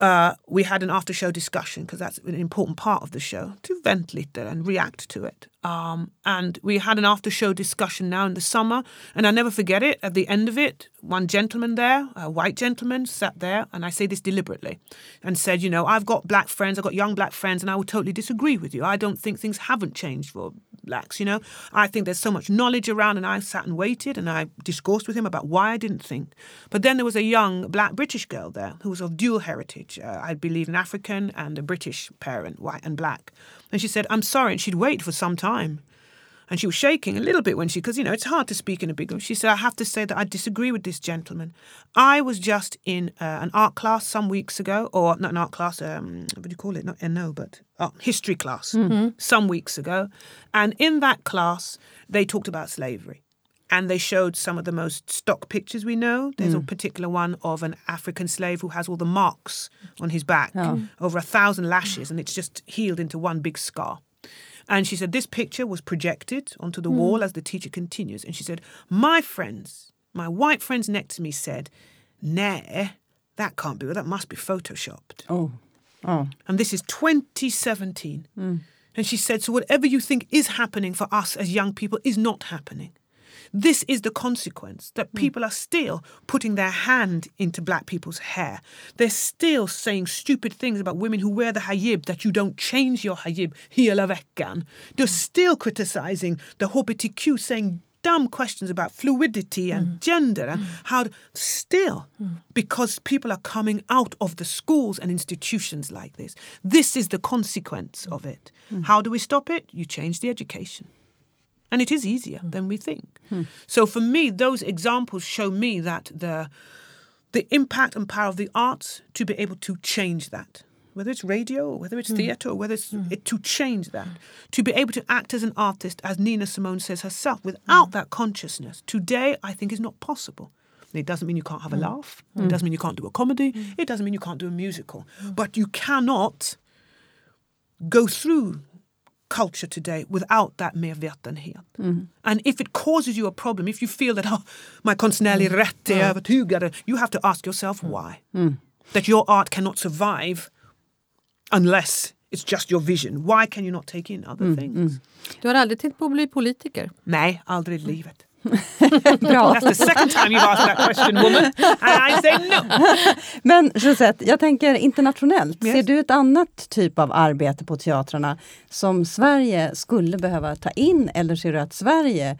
uh, we had an after show discussion because that's an important part of the show to vent lite and react to it. Um, and we had an after show discussion now in the summer, and I never forget it. At the end of it, one gentleman there, a white gentleman, sat there, and I say this deliberately, and said, You know, I've got black friends, I've got young black friends, and I would totally disagree with you. I don't think things haven't changed for blacks, you know. I think there's so much knowledge around, and I sat and waited, and I discoursed with him about why I didn't think. But then there was a young black British girl there who was of dual heritage, uh, I believe an African and a British parent, white and black. And she said, I'm sorry. And she'd wait for some time. And she was shaking a little bit when she, because, you know, it's hard to speak in a big room. She said, I have to say that I disagree with this gentleman. I was just in uh, an art class some weeks ago, or not an art class, um, what do you call it? Not NO, but oh, history class some weeks ago. And in that class, they talked about slavery. And they showed some of the most stock pictures we know. There's a mm. particular one of an African slave who has all the marks on his back, oh. over a thousand lashes, and it's just healed into one big scar. And she said, This picture was projected onto the mm. wall as the teacher continues. And she said, My friends, my white friends next to me said, Nah, that can't be, that must be photoshopped. Oh. Oh. And this is 2017. Mm. And she said, So whatever you think is happening for us as young people is not happening. This is the consequence that hmm. people are still putting their hand into black people's hair. They're still saying stupid things about women who wear the hijab, that you don't change your hijab hela veckan. They're hmm. still criticizing the HBTQ, saying dumb questions about fluidity and hmm. gender and how still because people are coming out of the schools and institutions like this. This is the consequence of it. How do we stop it? You change the education and it is easier hmm. than we think. Hmm. So for me those examples show me that the the impact and power of the arts to be able to change that. Whether it's radio or whether it's hmm. theatre or whether it's it, to change that. To be able to act as an artist as nina simone says herself without that consciousness. Today i think is not possible. It doesn't mean you can't have a laugh. It doesn't mean you can't do a comedy. It doesn't mean you can't do a musical. But you cannot go through culture today without that medvetenhet. Mm-hmm. And if it causes you a problem, if you feel that oh, my konstnärlig rätt är övertygade, you have to ask yourself mm-hmm. why. Mm-hmm. That your art cannot survive unless it's just your vision. Why can you not take in other things? Du har aldrig tänkt på att bli politiker? Nej, aldrig i mm. livet. Bra. That's the second time you've asked that question, woman. And I say no. Men Josette, jag tänker internationellt. Yes. Ser du ett annat typ av arbete på teatrarna som Sverige skulle behöva ta in eller ser du att Sverige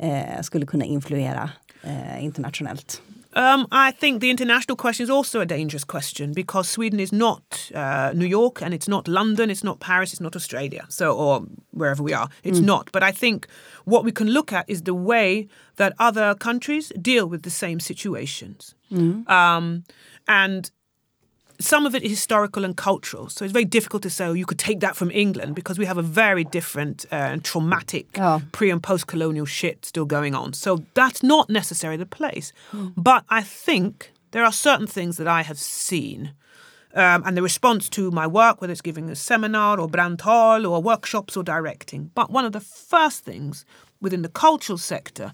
eh, skulle kunna influera eh, internationellt? Um, I think the international question is also a dangerous question because Sweden is not uh, New York and it's not London, it's not Paris, it's not Australia, so or wherever we are, it's not. But I think what we can look at is the way that other countries deal with the same situations, um, and some of it is historical and cultural. So it's very difficult to say oh, you could take that from England because we have a very different uh, and traumatic Oh. pre and post colonial shit still going on. So that's not necessarily the place. But I think there are certain things that I have seen um, and the response to my work, whether it's giving a seminar or brandtal or workshops or directing. But one of the first things within the cultural sector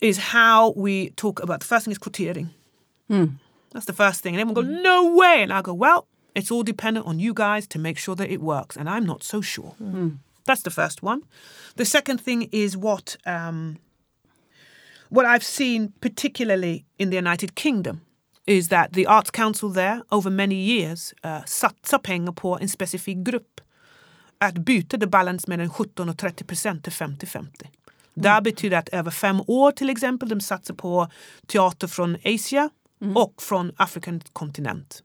is how we talk about the first thing is quotiering. That's the first thing. And everyone goes, no way. And I go, well, it's all dependent on you guys to make sure that it works. And I'm not so sure. That's the first one. The second thing is what um, what I've seen, particularly in the United Kingdom, is that the Arts Council there over many years uh, satsar pengar på en specifik grupp. Att byta the balance mellan 17 och 30 procent till 50-50. Det betyder att över fem år till exempel, de satsar på teater från Asia och från African kontinent.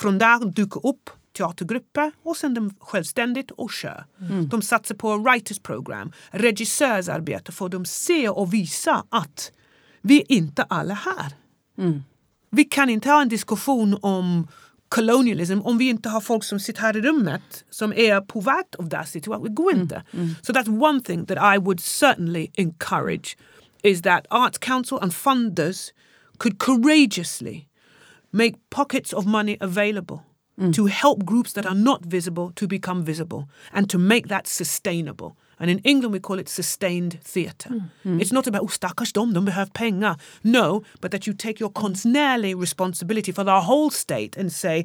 Från där dyker upp teatergrupper och sen de självständigt och kör. De satsar på writers program, regissörsarbete för de se och visa att vi är inte alla här. Vi kan inte ha en diskussion om colonialism om vi inte har folk som sitter här i rummet som är påverkat av det situation. Det går inte. So that's one thing that I would certainly encourage is that Arts Council and funders could courageously make pockets of money available mm. to help groups that are not visible to become visible and to make that sustainable. And in England we call it sustained theatre. Mm, mm. It's not about, oh stackars dem, de behöver pengar. No, but that you take your konstnärlig responsibility for the whole state and say,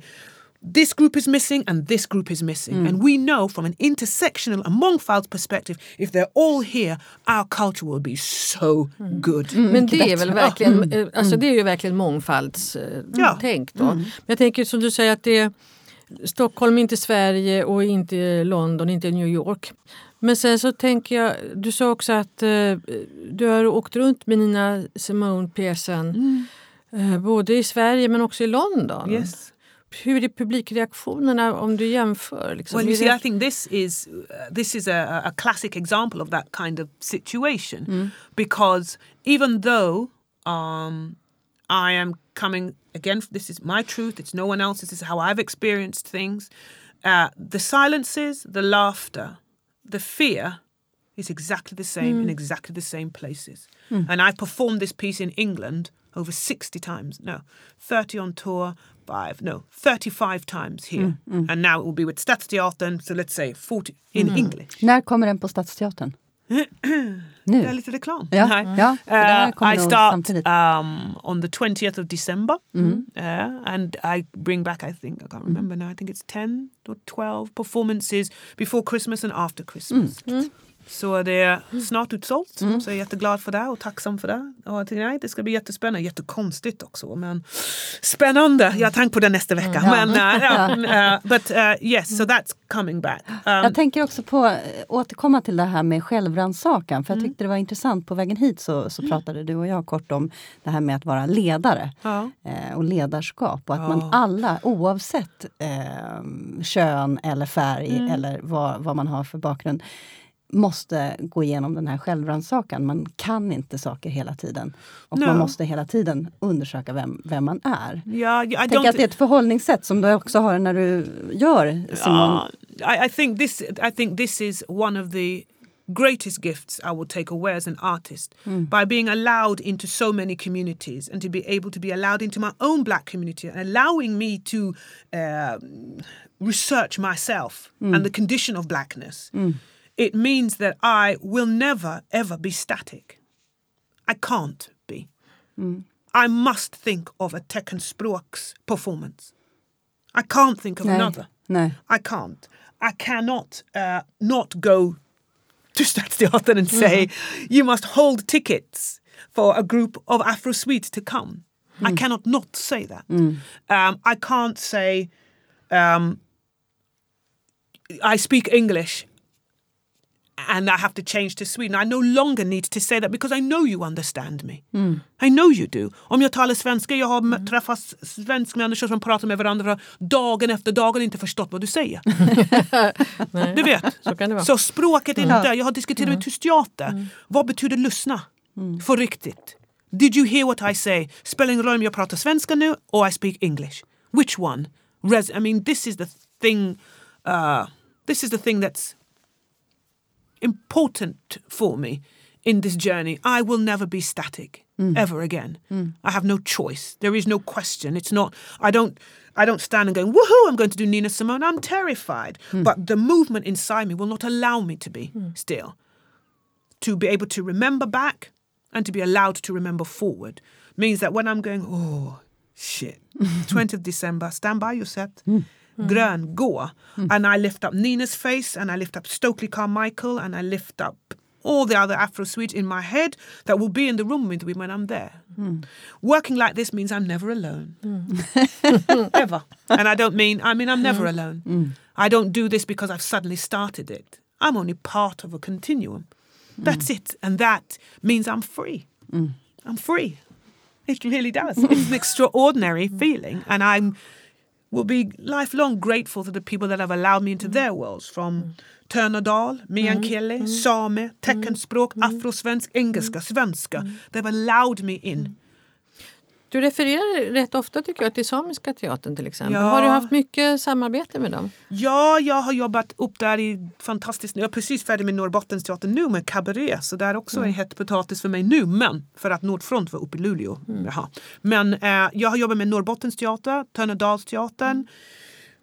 this group is missing and this group is missing. And we know from an intersectional and mångfalds perspective, if they're all here, our culture will be so good. Men det är väl verkligen, eh, alltså det är ju verkligen mångfaldstänk. Ja. då. Men jag tänker som du säger att det är Stockholm, inte Sverige och inte London, inte New York. Men sen så tänker jag, du sa också att eh, du har åkt runt med Nina Simone-pjäsen eh, både i Sverige men också i London. Yes. Hur är publikreaktionerna om du jämför? Liksom? Well, you see, I think this is uh, this is a, a classic example of that kind of situation because even though um, I am coming again, this is my truth. It's no one else's. This is how I've experienced things. Uh, the silences, the laughter, the fear is exactly the same in exactly the same places. And I've performed this piece in England over 60 times. No, 30 on tour, five, no, 35 times here. Mm, mm. And now it will be with Stadsteatern, so let's say 40 in mm. English. När kommer den på Stadsteatern? Det är nu? lite reklam. Ja, Nej. ja, för det här Uh, I start um, on the 20th of December. Uh, and I bring back, I think, I can't remember now, I think it's 10 or 12 performances before Christmas and after Christmas. Så det är snart utsålt, så jag är jätteglad för det och tacksam för det. Och nej, det ska bli jättespännande, jättekonstigt också. Men spännande! Jag har tänkt på det nästa vecka. Men, uh, yeah, uh, but uh, yes, so that's coming back. Um, Jag tänker också på återkomma till det här med självrannsakan. För jag tyckte det var intressant. På vägen hit så, så pratade du och jag kort om det här med att vara ledare. Ja. Och ledarskap. Och att man alla, oavsett eh, kön eller färg eller vad, vad man har för bakgrund måste gå igenom den här självrannsakan. Man kan inte saker hela tiden. Och No. man måste hela tiden undersöka vem, vem man är. yeah, I Jag tänker att det är ett förhållningssätt som du också har när du gör Simon. Uh, I, I think this. I think this is one of the greatest gifts I will take away as an artist by being allowed into so many communities and to be able to be allowed into my own black community and allowing me to um research myself and the condition of blackness. It means that I will never ever be static. I can't be. I must think of a Teckenspråks performance. I can't think of Nej. another. No. I can't. I cannot uh, not go to Stadsteatern and say, you must hold tickets for a group of Afro Swedes to come. I cannot not say that. Um, I can't say, um, I speak English and I have to change to Sweden. I no longer need to say that because I know you understand me. I know you do. Om jag talar svenska, jag har mm. träffat svenska människor som pratar med varandra dagen efter dagen inte förstått vad du säger. Du vet. Så kan det vara. Så språket är inte... Jag har diskuterat med tysteater. Vad betyder lyssna? För riktigt. Did you hear what I say? Spelar ingen roll om jag pratar svenska nu or I speak English. Which one? Res I mean, this is the thing... Uh, this is the thing that's important for me in this journey. I will never be static. Mm. ever again. Mm. I have no choice. There is no question. It's not. I don't. I don't stand and go, woohoo! I'm going to do Nina Simone. I'm terrified, mm. but the movement inside me will not allow me to be still. To be able to remember back and to be allowed to remember forward means that when I'm going, oh shit, 20th December, stand by your set. Mm. Grön, gå. Mm. And I lift up Nina's face and I lift up Stokely Carmichael and I lift up all the other Afro Swedes in my head that will be in the room with me when I'm there. Mm. Working like this means I'm never alone. Ever. And I don't mean, I mean, I'm never alone. I don't do this because I've suddenly started it. I'm only part of a continuum. That's it. And that means I'm free. I'm free. It really does. It's an extraordinary feeling. And I'm will be lifelong grateful to the people that have allowed me into mm. their worlds from mm. Tönerdal, meänkieli, mm. same, teckenspråk, afrosvensk, engelska, svenska. They've allowed me in. Du refererar rätt ofta tycker jag till Samiska teatern till exempel. Ja. Har du haft mycket samarbete med dem? Ja, jag har jobbat upp där i fantastiskt... Jag är precis färdig med Norrbottensteatern nu med Cabaret så det är också en het potatis för mig nu. Men för att Nordfront var uppe i Luleå. Jaha. Men eh, jag har jobbat med Norrbottensteatern, Törnedalsteatern,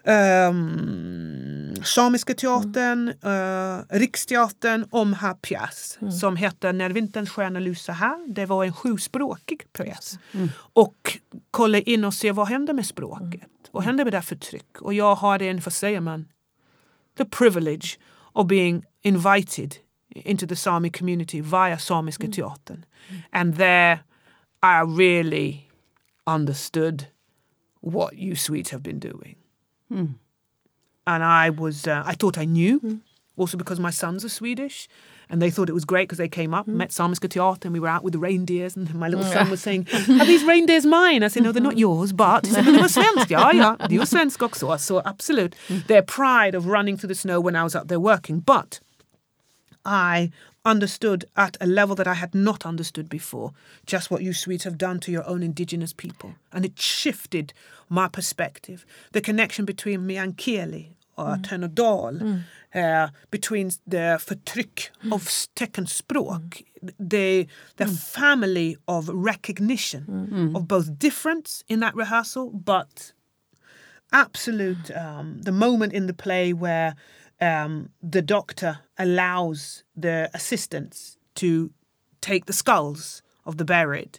ehm, Samiska teatern, eh, Riksteatern om här pjäs som heter När vinterns stjärnor lyser här. Det var en sjuspråkig pjäs. Och kolla in och se vad händer med språket. Vad händer med det förtryck? Och jag har en, vad säger man, the privilege of being invited into the Sami community via Samiska teatern. And there I really understood what you Swedes have been doing. And I was, uh, I thought I knew, also because my sons are Swedish. And they thought it was great because they came up, met Samiska teater, and we were out with the reindeers. And my little son was saying, Are these reindeers mine? I said, No, they're not yours, but. He said, Men de var svenska. Ja, ja, det är ju svensk också. Så absolut. Their pride of running through the snow when I was up there working. But I understood at a level that I had not understood before just what you Swedes have done to your own indigenous people. And it shifted my perspective. The connection between Meänkieli or mm. Tönödal, mm. uh, between the förtryck mm. of teckenspråk, the, the family of recognition of both difference in that rehearsal, but absolute um, the moment in the play where um, the doctor allows the assistants to take the skulls of the buried.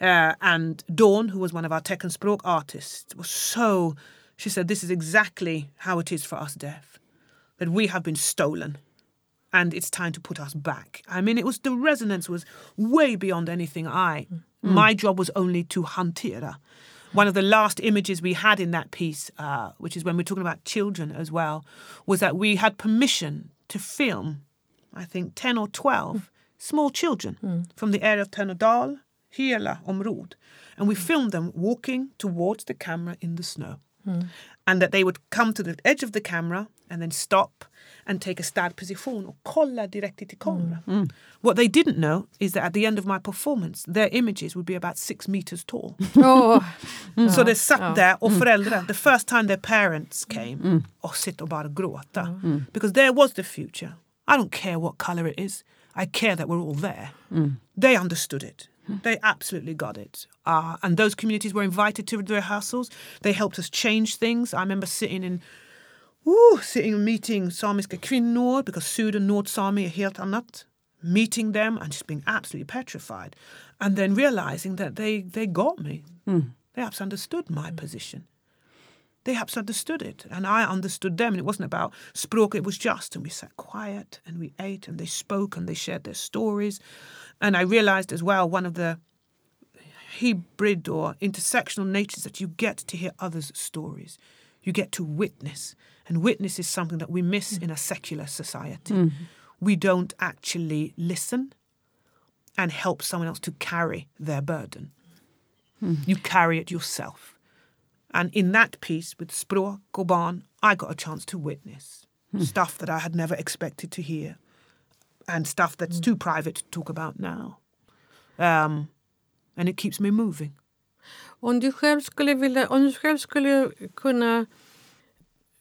Uh, and Dawn, who was one of our Teckenspråk artists, was so. She said, "This is exactly how it is for us deaf, that we have been stolen, and it's time to put us back." I mean, it was the resonance was way beyond anything I. My job was only to hantera. One of the last images we had in that piece, uh, which is when we're talking about children as well, was that we had permission to film, I think, 10 or 12 small children hmm. Hmm. from the area of Tönödal, hela områd. And we filmed them walking towards the camera in the snow. Hmm. And that they would come to the edge of the camera and then stop and take a start position och kolla direkt till kamera. Mm, mm. What they didn't know is that at the end of my performance, their images would be about six meters tall. Åh, Så det satt där och föräldrar, the first time their parents came, mm. och sitter och bara gråta. Because there was the future. I don't care what color it is. I care that we're all there. They understood it. They absolutely got it. Uh, and those communities were invited to the rehearsals. They helped us change things. I remember sitting in Ooh, sitting and meeting samiska kvinnor because Sud and Nord Sami helt annat. Meeting them and just being absolutely petrified. And then realizing that they, they got me. They absolutely understood my position. They absolutely understood it. And I understood them. And it wasn't about språk, it was just. And we sat quiet and we ate and they spoke and they shared their stories. And I realized as well one of the hybrid or intersectional natures that you get to hear others' stories. You get to witness. And witness is something that we miss mm. in a secular society. Mm-hmm. We don't actually listen and help someone else to carry their burden. Mm-hmm. You carry it yourself. And in that piece with Språk och barn, I got a chance to witness hmm. stuff that I had never expected to hear and stuff that's too private to talk about now. Um, and it keeps me moving. Om du själv skulle vilja, om du själv skulle kunna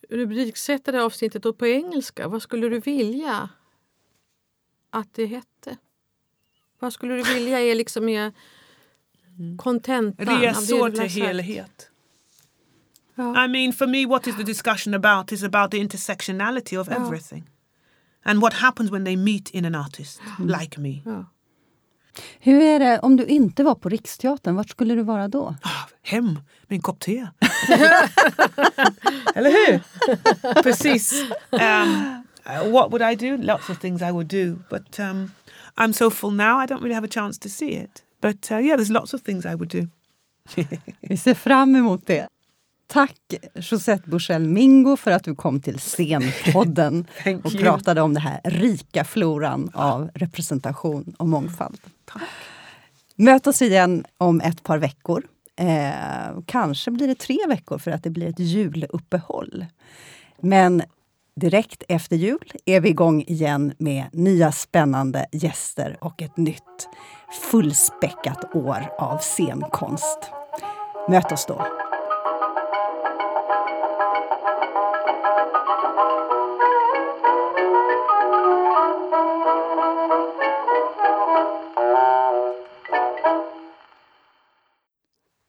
rubriksätta det här avsnittet på engelska, vad skulle du vilja att det hette? Vad skulle du vilja är liksom är kontentan du Resor till helhet. Ja. I mean, for me, what is the discussion about is about the intersectionality of everything. And what happens when they meet in an artist like me. Ja. Hur är det om du inte var på Riksteatern? Vart skulle du vara då? Ah, hem med en kopp te. Eller hur? Precis. Um, uh, what would I do? Lots of things I would do. But um, I'm so full now, I don't really have a chance to see it. But uh, yeah, there's lots of things I would do. Vi ser fram emot det. Tack Josette Bursell Mingo för att du kom till Scenpodden och pratade om den här rika floran av representation och mångfald. Möt oss igen om ett par veckor. Eh, kanske blir det tre veckor för att det blir ett juluppehåll. Men direkt efter jul är vi igång igen med nya spännande gäster och ett nytt fullspäckat år av scenkonst. Möt oss då!